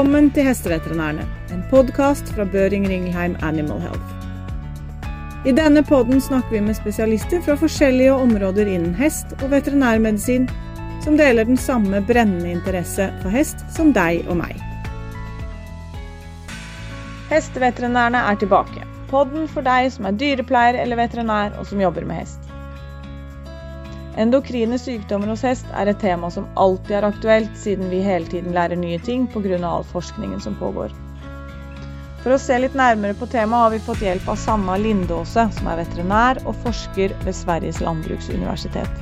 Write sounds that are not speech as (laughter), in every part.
Velkommen til Hesteveterinærene, en podkast fra Børing Ringelheim Animal Health. I denne podden snakker vi med spesialister fra forskjellige områder innen hest og veterinærmedisin, som deler den samme brennende interesse for hest som deg og meg. Hesteveterinærene er tilbake. Podden for deg som er dyrepleier eller veterinær, og som jobber med hest. Endokrine sykdommer hos hest er et tema som alltid er aktuelt, siden vi hele tiden lærer nye ting pga. all forskningen som pågår. For å se litt nærmere på temaet har vi fått hjelp av Sanna Lindåse, som er veterinær og forsker ved Sveriges landbruksuniversitet.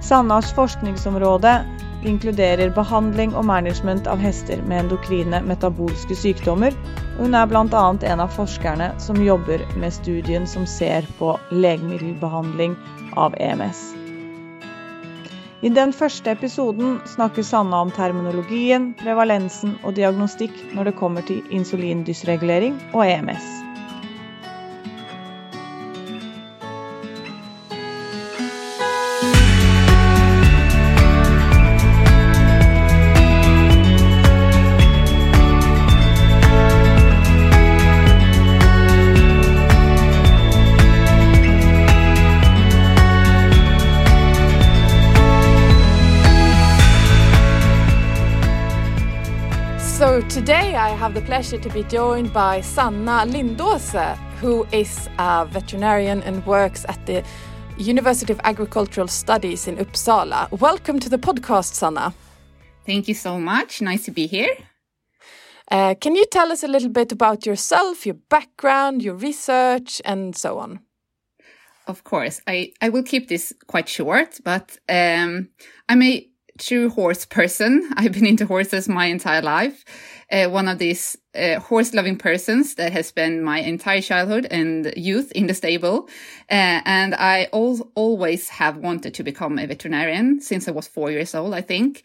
Sannas forskningsområde inkluderer behandling og management av hester med endokrine metabolske sykdommer, hun er bl.a. en av forskerne som jobber med studien som ser på legemiddelbehandling av EMS. I den første episoden snakker Sanna om terminologien, prevalensen og diagnostikk når det kommer til insulindysregulering og EMS. Have the pleasure to be joined by Sanna Lindåse, who is a veterinarian and works at the University of Agricultural Studies in Uppsala. Welcome to the podcast, Sanna. Thank you so much. Nice to be here. Uh, can you tell us a little bit about yourself, your background, your research, and so on? Of course, I, I will keep this quite short, but um, I'm a true horse person. (laughs) I've been into horses my entire life uh, one of these uh, horse loving persons that has spent my entire childhood and youth in the stable. Uh, and I al always have wanted to become a veterinarian since I was four years old, I think.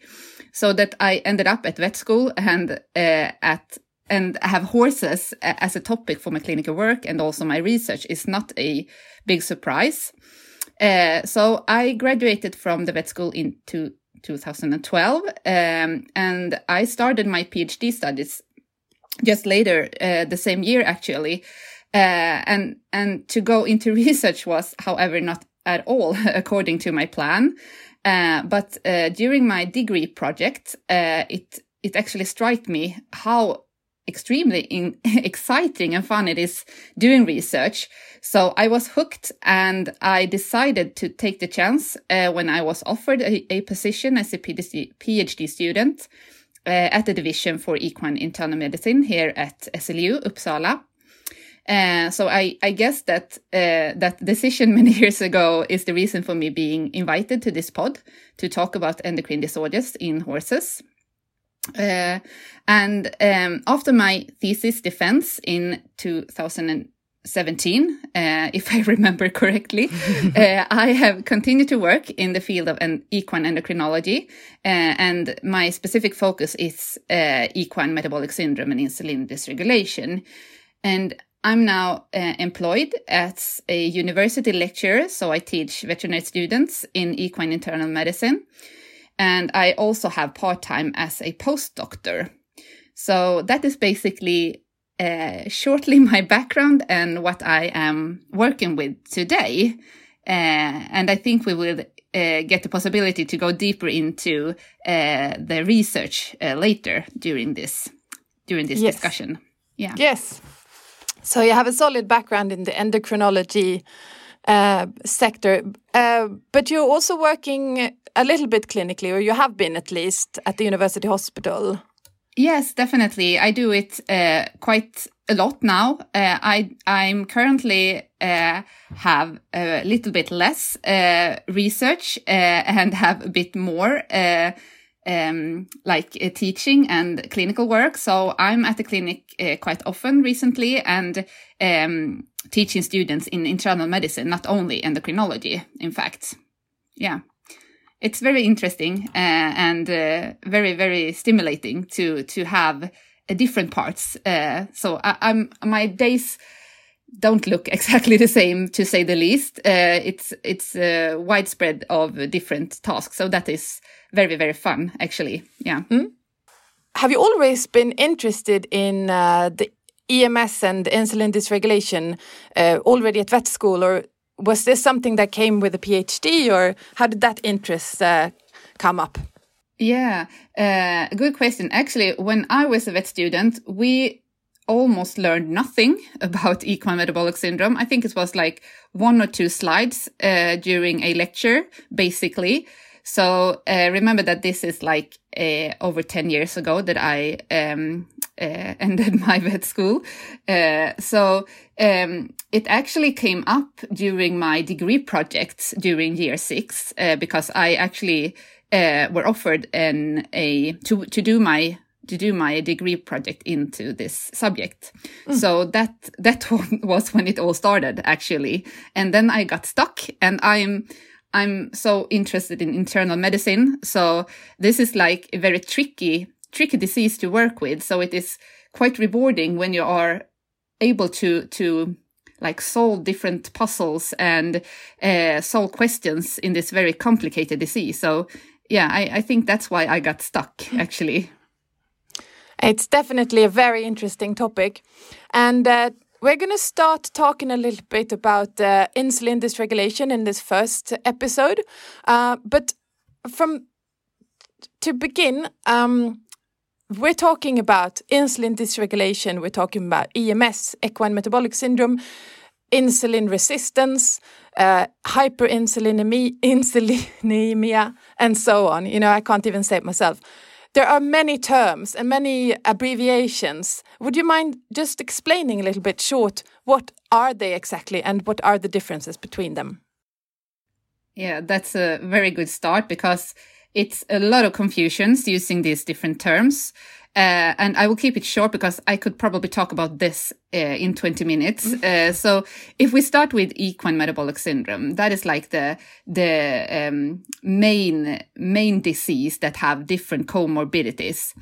So that I ended up at vet school and uh, at and have horses as a topic for my clinical work and also my research is not a big surprise. Uh, so I graduated from the vet school into 2012. Um, and I started my PhD studies just later, uh, the same year actually. Uh, and, and to go into (laughs) research was, however, not at all (laughs) according to my plan. Uh, but uh, during my degree project, uh, it it actually struck me how extremely in, (laughs) exciting and fun it is doing research. So I was hooked and I decided to take the chance uh, when I was offered a, a position as a PhD student uh, at the division for equine internal medicine here at SLU Uppsala. Uh, so I, I guess that uh, that decision (laughs) many years ago is the reason for me being invited to this pod to talk about endocrine disorders in horses. Uh, and um, after my thesis defense in 2017, uh, (laughs) if I remember correctly, (laughs) uh, I have continued to work in the field of an equine endocrinology. Uh, and my specific focus is uh, equine metabolic syndrome and insulin dysregulation. And I'm now uh, employed as a university lecturer, so I teach veterinary students in equine internal medicine. And I also have part time as a postdoctor. So that is basically uh, shortly (laughs) my background and what I am working with today. Uh, and I think we will uh, get the possibility to go deeper into uh, the research uh, later during this during this yes. discussion. Yeah. Yes. So you have a solid background in the endocrinology uh, sector, but you're also working a little bit clinically, or you have been at least at the university hospital. Yes, definitely. I do it uh, quite a lot now. Uh, I I'm currently uh, have a little bit less uh, research uh, (laughs) and have a bit more uh, um, like teaching and clinical work. So I'm at the clinic quite often recently and um, teaching students in internal medicine, not only endocrinology. In fact, yeah it's very interesting uh, and uh, very very stimulating to to have uh, different parts. So I, am my days don't look (laughs) exactly the same to say the least. Uh, it's it's uh, widespread of different tasks, so that is very very fun actually. Yeah. Mm. have you always been interested in uh, the EMS and insulin dysregulation already at vet school, or was this something that came with a PhD, or how did that interest uh, come up? Yeah, uh, good question. Actually, when I was a vet student, we almost learned nothing (laughs) about equine metabolic syndrome. I think it was like one or two slides uh, during a lecture, basically. So uh, remember that this is like uh, over 10 years ago that I um, uh, (laughs) ended my vet school. Uh, so um, it actually came up during my degree projects during year six uh, because I actually uh, were offered an a to to do my to do my degree project into this subject. Mm. So that that (laughs) was when it all started actually, and then I got stuck, and I'm I'm so interested in internal medicine. So this is like a very tricky, tricky disease to work with. So it is quite rewarding when you are able to, to like solve different puzzles and uh, solve questions in this very complicated disease. So yeah, I, I think that's why I got stuck actually. It's definitely a very interesting topic. And uh, we're going to start talking a little bit about uh, insulin dysregulation in this first episode. Uh, but from to begin, um, we're talking about insulin dysregulation, we're talking about EMS, equine metabolic syndrome, insulin resistance, uh, hyperinsulinemia, and so on. You know, I can't even say it myself. There are many terms and many abbreviations. Would you mind just explaining a little bit short what are they exactly and what are the differences between them? Yeah, that's a very good start because it's a lot of confusions using these different terms. Uh, and I will keep it short because I could probably talk about this uh, in 20 minutes. Mm-hmm. Uh, so if we start with equine metabolic syndrome, that is like the, the, um, main, main disease that have different comorbidities.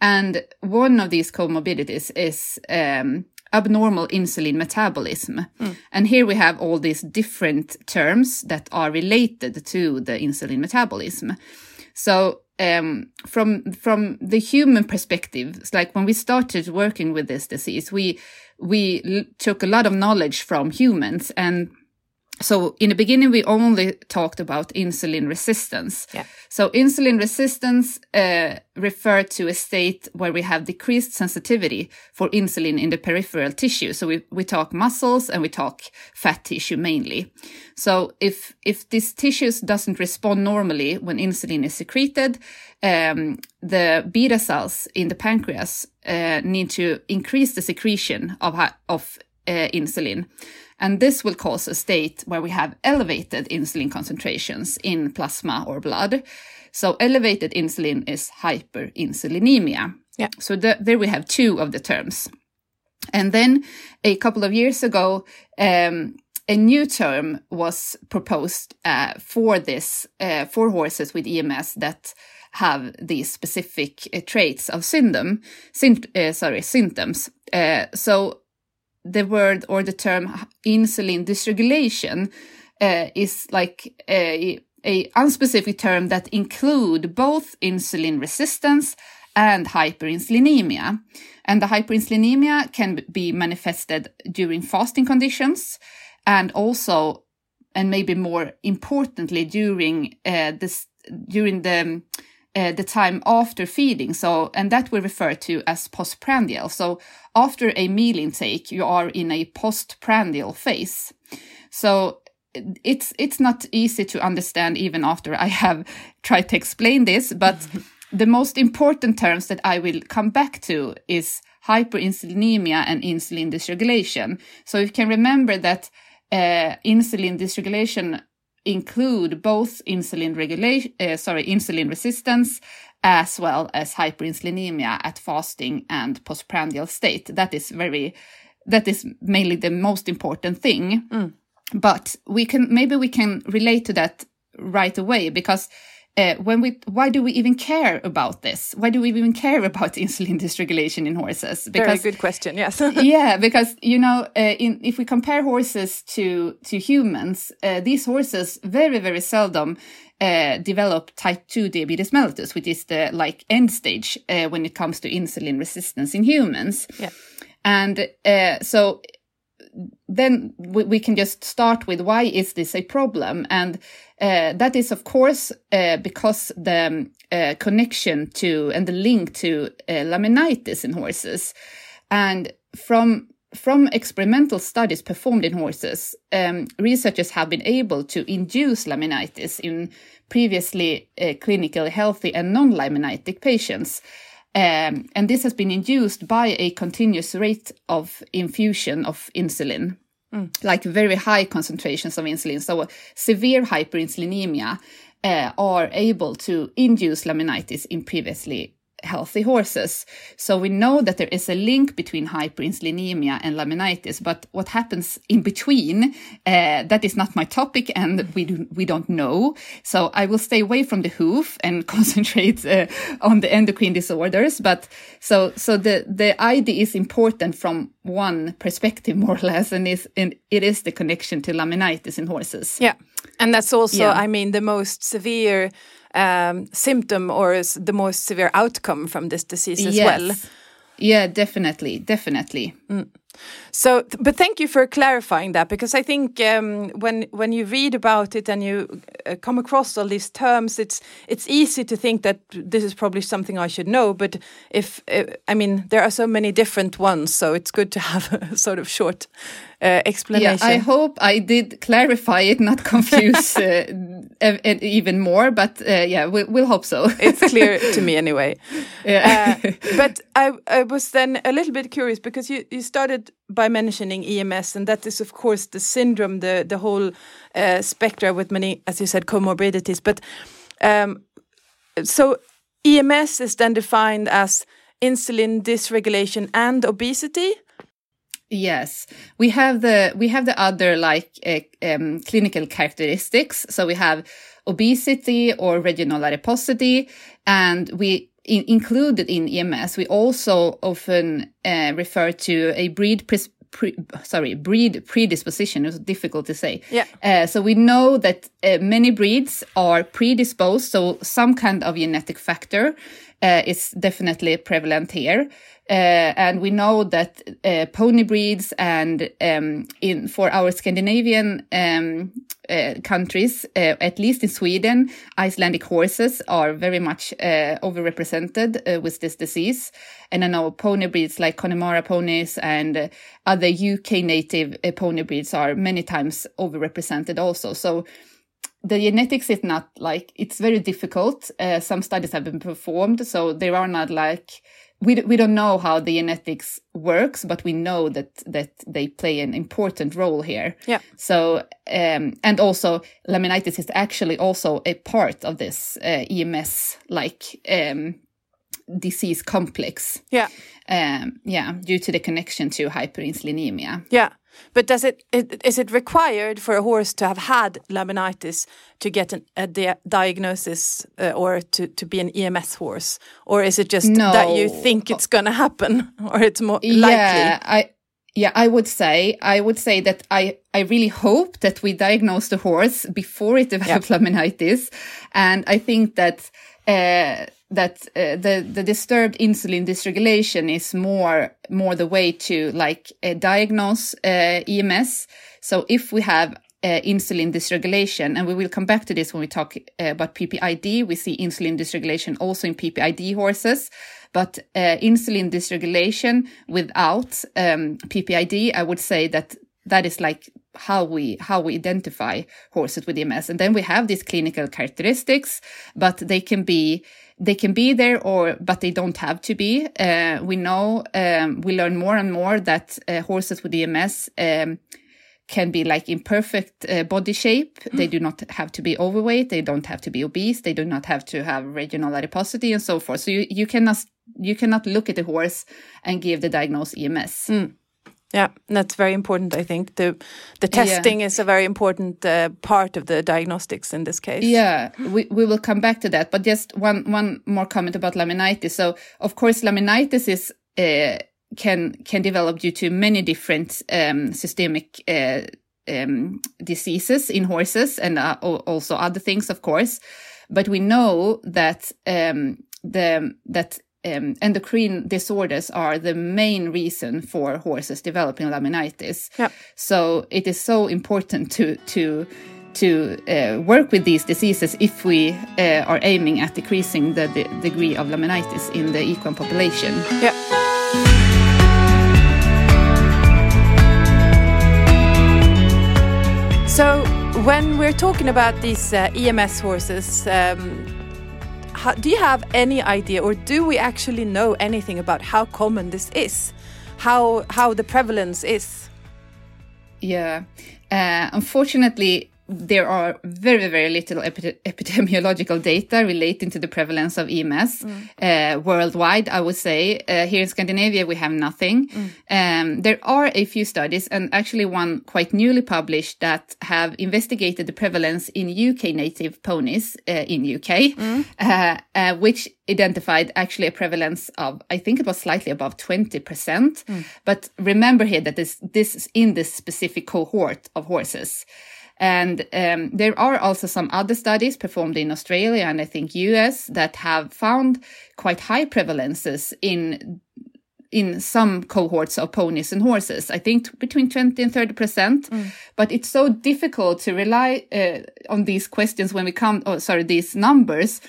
And one of these comorbidities is, um, abnormal insulin metabolism. Mm. And here we have all these different terms that are related to the insulin metabolism. So um, from from the human perspective, it's like when we started working with this disease, we we took a lot of knowledge from humans and so in the beginning we only talked about insulin resistance. Yeah. so insulin resistance uh, referred to a state where we have decreased sensitivity for insulin in the peripheral tissue. So we, we talk muscles and we talk fat tissue mainly. So if if this tissues doesn't respond normally when insulin is secreted um, the beta cells in the pancreas uh, need to increase the secretion of of uh, insulin and this will cause a state where we have elevated insulin concentrations in plasma or blood. So elevated insulin is hyperinsulinemia. Yeah. So the, there we have two of the terms. And then a couple of years ago, um, a new term was proposed uh, for this uh, for horses with EMS that have these specific uh, traits of symptom, uh, sorry, symptoms. Uh, so the word or the term insulin dysregulation uh, is like a, a unspecific term that include both insulin resistance and hyperinsulinemia. And the hyperinsulinemia can be manifested during fasting conditions and also, and maybe more importantly, during uh, this, during the uh, the time after feeding. So, and that we refer to as postprandial. So after a meal intake, you are in a postprandial phase. So it's, it's not easy to understand even after I have (laughs) tried to explain this, but (laughs) the most important terms that I will come back to is hyperinsulinemia and insulin dysregulation. So you can remember that uh, insulin dysregulation include both insulin regulation, uh, sorry, insulin resistance, as well as hyperinsulinemia at fasting and postprandial state. That is very, that is mainly the most important thing. Mm. But we can, maybe we can relate to that right away because uh, when we why do we even care about this why do we even care (laughs) about insulin dysregulation in horses because very good question yes (laughs) yeah because you know uh, in, if we compare horses to to humans uh, these horses very very seldom uh, develop type 2 diabetes mellitus, which is the like end stage uh, when it comes to insulin resistance in humans. Yeah. And uh, so then we, we, can just start with why is this a problem? And uh, that is, of course, uh, because the uh, connection to and the link to laminitis in horses. And from from experimental studies performed in horses, um, researchers have been able to induce laminitis in previously uh, clinically healthy and non-laminitic patients. Um, and this has been induced by a continuous rate of infusion of insulin, mm. like very high concentrations of insulin. So severe hyperinsulinemia uh, are able to induce laminitis in previously healthy horses. So we know that there is a link between hyperinsulinemia and laminitis, but what happens in between, uh, that is not my topic and we, do, we don't know. So I will stay away from the hoof and (laughs) concentrate uh, on the endocrine disorders. But so, so the, the ID is important from one perspective, more or less, and, is, and it is the connection to laminitis in horses. Yeah. And that's also, yeah. I mean, the most severe um, symptom or the most severe outcome from this disease as yes. well. Yeah, definitely, definitely. Mm. So, but thank you for clarifying that because I think um, when when you read about it and you uh, come across all these terms, it's it's easy to think that this is probably something I should know. But if uh, I mean, there are so many different ones, so it's good to have (laughs) a sort of short uh, explanation. Yeah, I hope I did clarify it, not confuse uh, (laughs) even more. But uh, yeah, we'll, we'll, hope so. it's clear to me (laughs) anyway. Yeah. Uh, but I, I was then a little bit curious because you, you started by mentioning EMS, and that is of course the syndrome, the the whole uh, spectra with many, as you said, comorbidities. But um, so EMS is then defined as insulin dysregulation and obesity. Yes, we have the we have the other like uh, um, clinical characteristics. So we have obesity or regional adiposity, and we in, included in EMS. We also often uh, refer to a breed Pre, sorry, breed predisposition. It was difficult to say. Yeah. Uh, so we know that uh, many breeds are predisposed, so some kind of genetic factor uh, is definitely prevalent here. Uh, and we know that uh, pony breeds and um, in for our Scandinavian um, uh, countries, uh, at least in Sweden, Icelandic horses are very much uh, overrepresented with this disease. And I know pony breeds like Connemara ponies and other UK native pony breeds are many times overrepresented also. So the genetics is not like it's very difficult. some studies have been performed, so there are not like we we don't know how the genetics works, but we know that that they play an important role here. Yeah. So um, and also laminitis is actually also a part of this uh, EMS like um, disease complex. Yeah. Um, yeah, due to the connection to hyperinsulinemia. Yeah. But does it, it is it required for a horse to have had laminitis to get an, a di diagnosis uh, or to, to be an EMS horse, or is it just no. that you think it's going to happen, (laughs) or it's more yeah, likely? I yeah, I would say I would say that I I really hope that we diagnose the horse before it develops (laughs) yeah. laminitis, and I think that. Uh, that uh, the the disturbed insulin dysregulation is more more the way to like uh, diagnose uh, EMS. So if we have uh, insulin dysregulation, and we will come back to this when we talk uh, about PPID, we see insulin dysregulation also in PPID horses. But uh, insulin dysregulation without um, PPID, I would say that that is like how we how we identify horses with EMS, and then we have these clinical characteristics, but they can be they can be there or but they don't have to be. Uh, we know um, we learn more and more that uh, horses with ems um, can be like in perfect uh, body shape. Mm. they do not have to be overweight. They don't have to be obese. They do not have to have regional adiposity and so forth. So you, you cannot you cannot look at a horse and give the diagnosis ems mm. Yeah, that's very important. I think the the testing yeah. is a very important uh, part of the diagnostics in this case. Yeah, we we will come back to that. But just one one more comment about laminitis. So of course, laminitis is uh, can can develop due to many different um, systemic uh, um, diseases in horses and uh, also other things, of course. But we know that um, the that um, endocrine disorders are the main reason for horses developing laminitis. Yep. So it is so important to to to uh, work with these diseases if we uh, are aiming at decreasing the, the, degree of laminitis in the equine population. Yeah. So when we're talking about these uh, EMS horses, um, how, do you have any idea, or do we actually know anything about how common this is, how how the prevalence is? Yeah, uh, unfortunately, there are very, very little epi epidemiological data relating to the prevalence of EMS mm. uh, worldwide, I would say. Uh, here in Scandinavia, we have nothing. Mm. Um, there are a few studies, and actually one quite newly published that have investigated the prevalence in UK native ponies uh, in UK, mm. Uh, uh, which identified actually a prevalence of, I think it was slightly above 20%. Mm. But remember here that this, this is in this specific cohort of horses. And um, there are also some other studies performed in Australia and I think US that have found quite high prevalences in in some cohorts of ponies and horses. I think between 20 and 30 percent. Mm. But it's so difficult to rely uh, on these questions when we come, oh, sorry, these numbers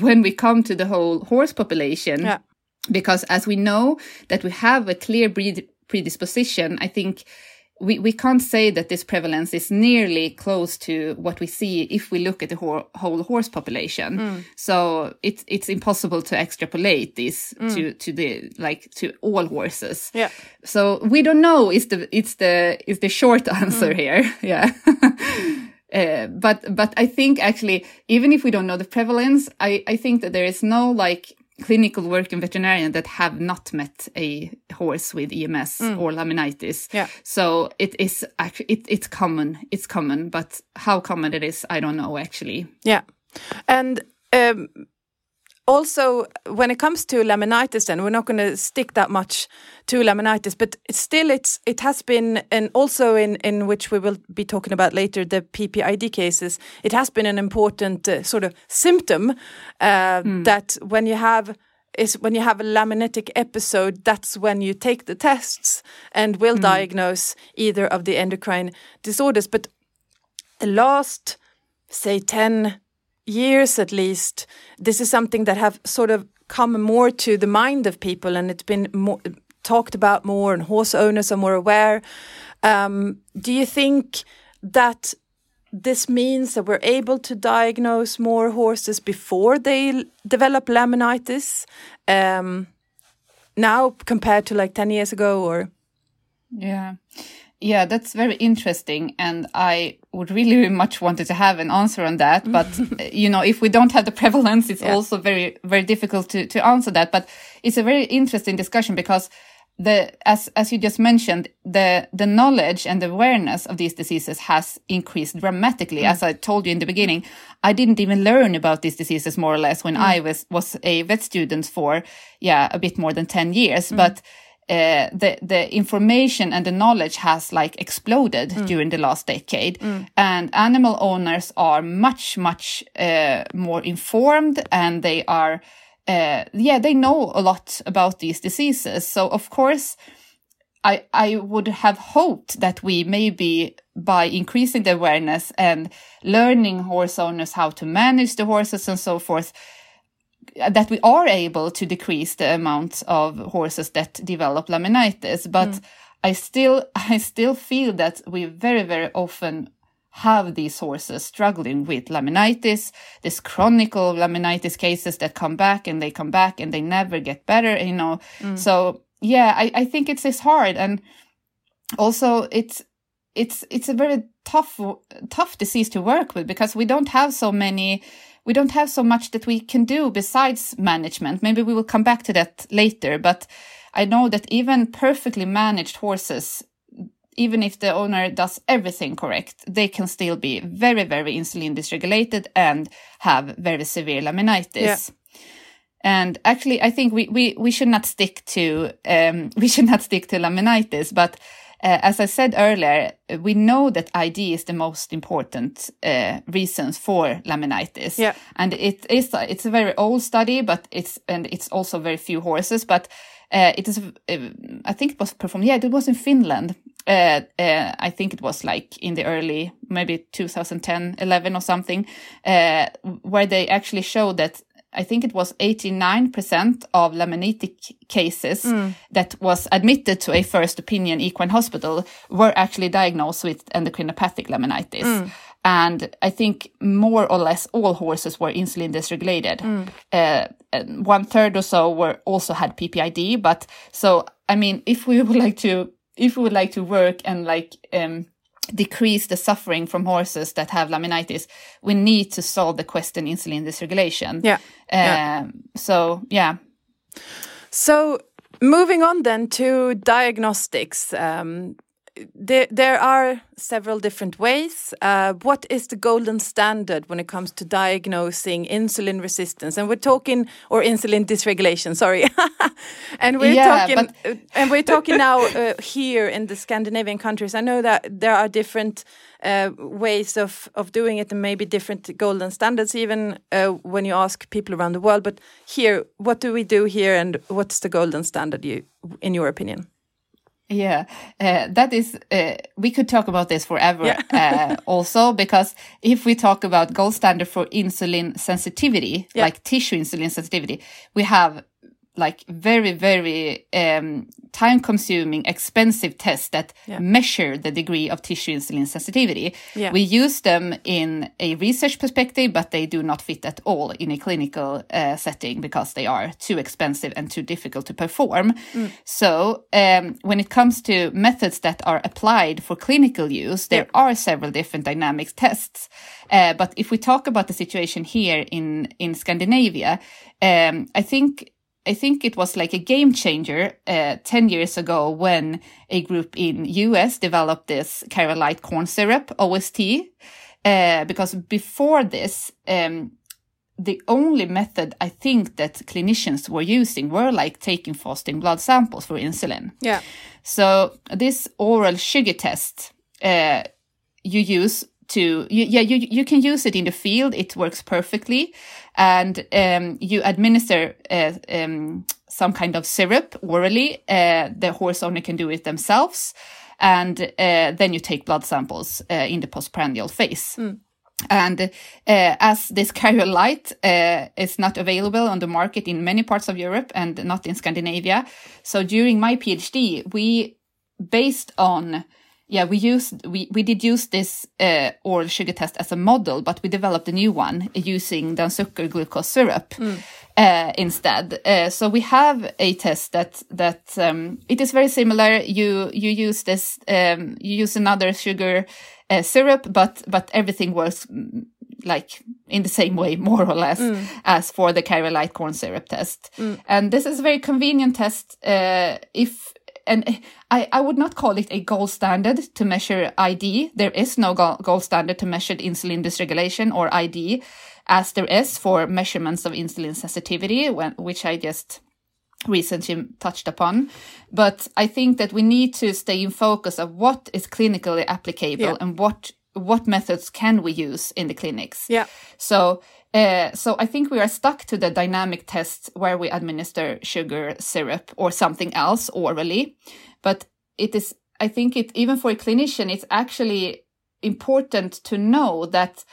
when we come to the whole horse population. Yeah. Because as we know that we have a clear breed predisposition, I think we, we can't say that this prevalence is nearly close to what we see if we look at the whole, whole horse population. Mm. So it's it's impossible to extrapolate this mm. to to the like to all horses. Yeah. So we don't know. Is the it's the is the short (laughs) answer mm. here? (laughs) Yeah. (laughs) Uh, but but I think actually even if we don't know the prevalence, I I think that there is no like clinical work in veterinarian that have not met a horse with EMS mm. or laminitis. Yeah. So it is actually it, it's common. It's common, but how common it is, I don't know actually. Yeah, and um, also when it comes to laminitis then we're not going to stick that much to laminitis but it still it's it has been and also in in which we will be talking about later the ppid cases it has been an important uh, sort of symptom uh, mm. that when you have is when you have a laminitic episode that's when you take the tests and will mm. diagnose either of the endocrine disorders but the last say 10 years at least, this is something that have sort of come more to the mind of people and it's been more, talked about more and horse owners are more aware. Um, do you think that this means that we're able to diagnose more horses before they develop laminitis um, now compared to like 10 years ago or? Yeah. Yeah, that's very interesting. And I would really much wanted to have an answer on that. But, (laughs) you know, if we don't have the prevalence, it's yeah. also very, very difficult to, to answer that. But it's a very interesting discussion because the, as, as you just mentioned, the, the knowledge and the awareness of these diseases has increased dramatically. Mm. As I told you in the beginning, I didn't even learn about these diseases more or less when mm. I was, was a vet student for, yeah, a bit more than 10 years. Mm. But, uh, the the information and the knowledge has like exploded mm. during the last decade, mm. and animal owners are much much uh, more informed, and they are uh, yeah they know a lot about these diseases. So of course, I I would have hoped that we maybe by increasing the awareness and learning horse owners how to manage the horses and so forth that we are able to decrease the amount of horses that develop laminitis but mm. i still (laughs) i still feel that we very very often have these horses struggling with laminitis this chronic laminitis cases that come back and they come back and they never get better you know mm. so yeah I, I think it's, it's hard and also it's it's it's a very tough tough disease to work with because we don't have so many we don't have so much that we can do besides management. Maybe we will come back to that later, but I know that even perfectly managed horses, even if the owner does everything correct, they can still be very, very insulin dysregulated and have very severe laminitis. Yeah. And actually, I think we, we, we should not stick to, um, (laughs) we should not stick to laminitis, but uh, as I said earlier, we know that ID is the most important uh, reasons for laminitis. Yeah. And it is it's a very old study, but it's and it's also very few horses, but uh, it is uh, I think it was performed. Yeah, it was in Finland. Uh, uh, I think it was like in the early maybe 2010, 11 or something, uh, where they actually showed that I think it was 89% of laminitic cases that was admitted to a first opinion equine hospital were actually diagnosed with endocrinopathic laminitis. And I think more or less all horses were insulin dysregulated. Uh, and one third or so were also had PPID. But so, I mean, if we would like to, if we would like to work and like, um, decrease the suffering from horses that have laminitis, we need to solve the question insulin dysregulation. Yeah. Yeah. Um, So yeah, So, moving on then to diagnostics. Um, there, there are several different ways. Uh, what is the golden standard when it comes to diagnosing insulin resistance? And we're talking, or insulin dysregulation, sorry. (laughs) and we're Yeah, talking, uh, and we're talking now uh, here in the Scandinavian countries. I know that there are different uh, ways of, of doing it and maybe different golden standards even uh, when you ask people around the world. But here, what do we do here and what's the golden standard you, in your opinion? Yeah, uh, that is, uh, we could talk about this forever uh, (laughs) also, because if we talk about gold standard for insulin sensitivity, Yeah. like tissue insulin sensitivity, we have like very, very um, time consuming, expensive tests that Yeah. measure the degree of tissue insulin sensitivity. Yeah. We use them in a research perspective, but they do not fit at all in a clinical uh, setting because they are too expensive and too difficult to perform. So, um, when it comes to methods that are applied for clinical use, there are several different dynamics tests. Uh, but if we talk about the situation here in in Scandinavia, um, I think I think it was like a game changer uh, 10 years ago when a group in US developed this Karo Light corn syrup, OST. Uh, because before this, um, the only method I think that clinicians were using were like taking fasting blood samples for insulin. Yeah. So this oral sugar test, uh, you use to, you, yeah, you, you can use it in the field. It works perfectly. And, um, you administer, uh, um, some kind of syrup orally. Uh, the horse owner can do it themselves. And, uh, then you take blood samples, uh, in the postprandial phase. And uh, as this Light uh, is not available on the market in many parts of Europe and not in Scandinavia, so during my PhD, we based on yeah we used we we did use this uh, oral sugar test as a model, but we developed a new one using the Dansukker glucose syrup uh, instead. Uh, so we have a test that that um, it is very similar. You you use this um, you use another sugar uh, syrup, but but everything works mm, like in the same way, (laughs) more or less, as for the Karo Light corn syrup test. And this is a very convenient test. Uh, if and I, I would not call it a gold standard to measure ID. There is no go- gold standard to measure insulin dysregulation or ID, as there is for measurements of insulin sensitivity, when, which I just recently touched upon. But I think that we need to stay in focus of what is clinically applicable Yeah. and what what methods can we use in the clinics. Yeah. So, uh, so I think we are stuck to the dynamic tests where we administer sugar syrup or something else orally. But it is, I think it, even for a clinician, it's actually important to know that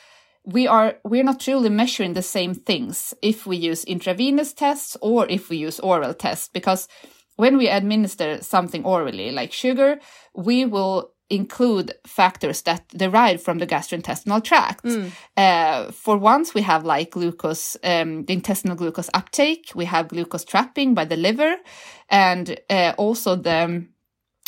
we are, we're not truly measuring the same things if we use intravenous tests or if we use oral tests, because when we administer something orally, like sugar, we will include factors that derive from the gastrointestinal tract. Uh, for once, we have like glucose, um, the intestinal glucose uptake. We have glucose trapping by the liver, and uh, also the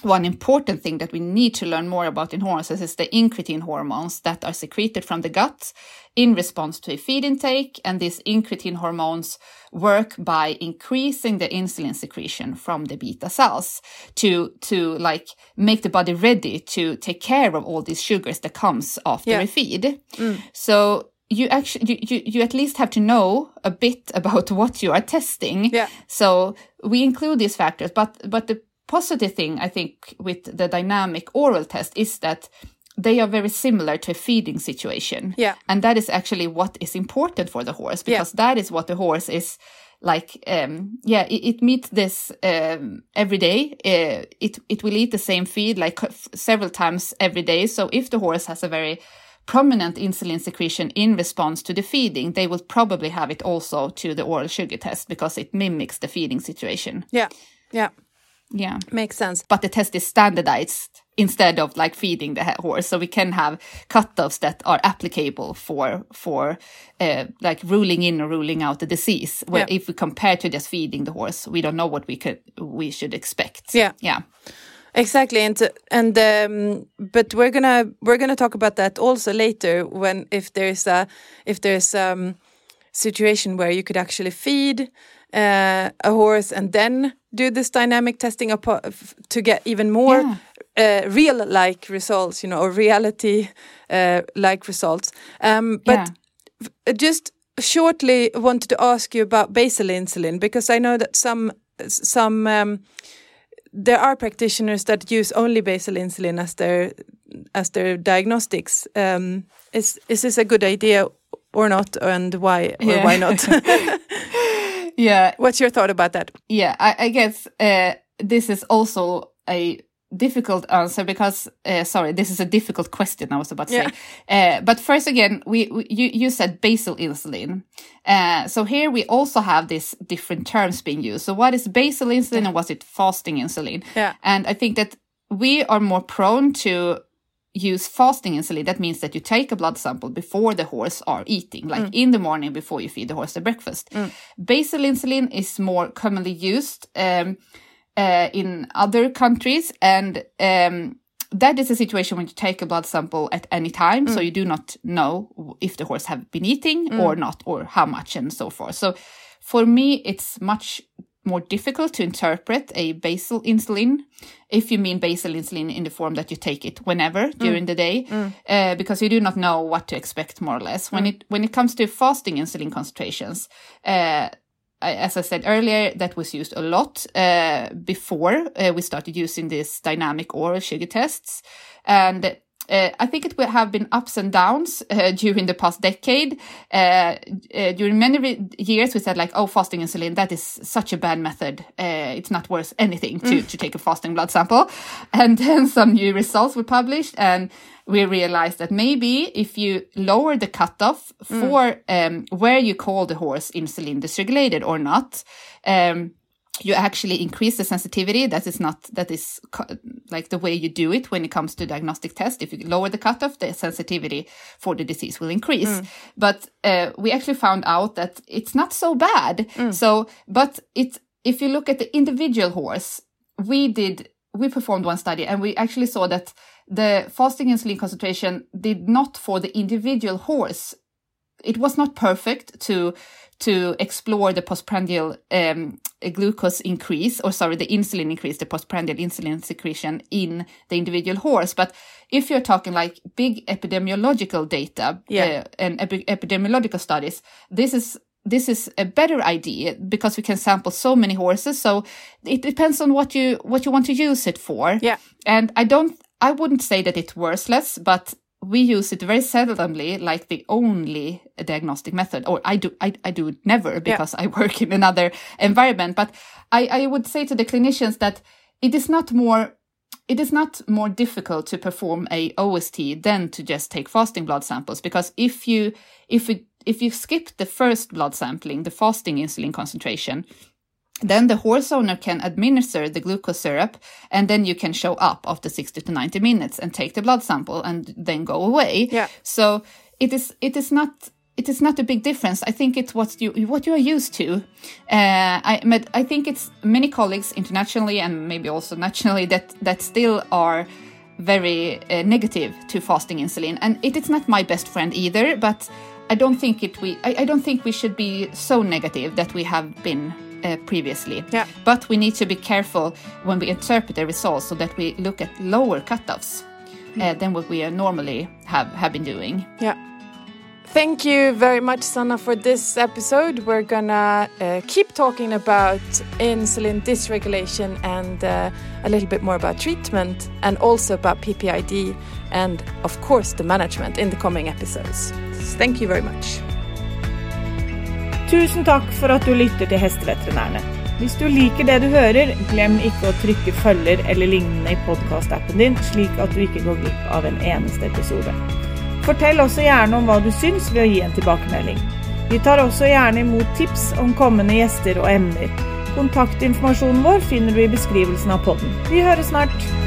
one important thing that we need to learn more about in horses is the incretin hormones that are secreted from the gut in response to a feed intake. And these incretin hormones work by increasing the insulin secretion from the beta cells to, to like make the body ready to take care of all these sugars that comes after Yeah. a feed. Mm. So you actually, you, you, you at least have to know a bit about (laughs) what you are testing. Yeah. So we include these factors, but, but the positive thing I think with the dynamic oral test is that they are very similar to a feeding situation. Yeah. And that is actually what is important for the horse because that is what the horse is like um yeah it, it meets this um every day uh, it it will eat the same feed like f- several times every day so if the horse has a very prominent insulin secretion in response to the feeding they will probably have it also to the oral sugar test because it mimics the feeding situation Yeah. Yeah. Yeah Makes sense. but the test is standardized instead of like feeding the horse so we can have cutoffs that are applicable for for uh, like ruling in or ruling out the disease where Yeah. if we compare to just feeding the horse we don't know what we could we should expect Yeah. yeah Exactly, and and um, but we're gonna we're gonna talk about that also later when if there's a if there's um situation where you could actually feed uh, a horse and then do this dynamic testing apo- to get even more uh, real like results, you know, or reality uh, like results. Um, but Yeah. just shortly wanted to ask you about basal insulin because I know that some some um, there are practitioners that use only basal insulin as their as their diagnostics. Um, is is this a good idea or not, and why or Yeah. why not? (laughs) (laughs) yeah What's your thought about that? yeah i, I guess uh, this is also a difficult answer because uh, sorry this is a difficult question i was about to Yeah. say uh, but first again we, we you, you said basal insulin uh, so here we also have these different terms being used so what is basal insulin and what's it fasting insulin Yeah. and i think that we are more prone to use fasting insulin that means that you take a blood sample before the horse are eating like in the morning before you feed the horse the breakfast. Basal insulin is more commonly used um, uh, in other countries and um, that is a situation when you take a blood sample at any time so you do not know if the horse have been eating or not or how much and so forth. So for me it's much more difficult to interpret a basal insulin if you mean basal insulin in the form that you take it whenever during the day uh, because you do not know what to expect more or less. When it when it comes to fasting insulin concentrations uh, I- as I said earlier, that was used a lot uh, before uh, we started using these dynamic oral sugar tests. And uh, I think it will have been ups and downs uh, during the past decade. Uh, during many years, we said like, "Oh, fasting insulin, that is such a bad method. Uh, it's not worth anything to to take a fasting blood sample." (laughs) And then some new results were published, and we realized that maybe if you lower the cutoff for um, where you call the horse insulin dysregulated or not. Um, you actually increase the sensitivity. That is not that is co- like the way you do it when it comes to diagnostic test. If you lower the cutoff, the sensitivity for the disease will increase. But uh, we actually found out that it's not so bad. So, but it if you look at the individual horse, we did we performed one study and we actually saw that the fasting insulin concentration did not for the individual horse it was not perfect to to explore the postprandial um, glucose increase, or sorry, the insulin increase, the postprandial insulin secretion in the individual horse. But if you're talking like big epidemiological data Yeah. uh, and epi- epidemiological studies, this is this is a better idea because we can sample so many horses. So it depends on what you what you want to use it for. Yeah. And I don't, I wouldn't say that it's worthless, but we use it very seldomly, like the only diagnostic method. Or I do, I, I do it never because I (laughs) work in another environment. But I, I would say to the clinicians that it is not more, it is not more difficult to perform a OST than to just take fasting blood samples. Because if you, if you, if you skip the first blood sampling, the fasting insulin concentration, then the horse owner can administer the glucose syrup and then you can show up after 60 to 90 minutes and take the blood sample and then go away. Yeah. So it is, it is not, it is not a big difference. I think it's what you, what you are used to. Uh, I, but I think it's many colleagues internationally and maybe also nationally that, that still are very uh, negative to fasting insulin. And it is not my best friend either, but I don't think it, we, I, I don't think we should be so negative that we have been uh, previously. Yeah. But we need to be careful when we interpret the results so that we look at lower cutoffs uh, than what we normally have, have been doing. Yeah. Thank you very much, Sanna, for this episode. We're gonna uh, keep talking about insulin dysregulation and uh, a little bit more about treatment and also about PPID and, of course, the management in the coming episodes. Thank you very much. Tusen takk for at du lytter til Hesteveterinærene. Hvis du liker det du hører, glem ikke å trykke følger eller lignende i podkastappen din, slik at du ikke går glipp av en eneste episode. Fortell også gjerne om hva du syns ved å gi en tilbakemelding. Vi tar også gjerne imot tips om kommende gjester og emner. Kontaktinformasjonen vår finner du i beskrivelsen av podden. Vi høres snart!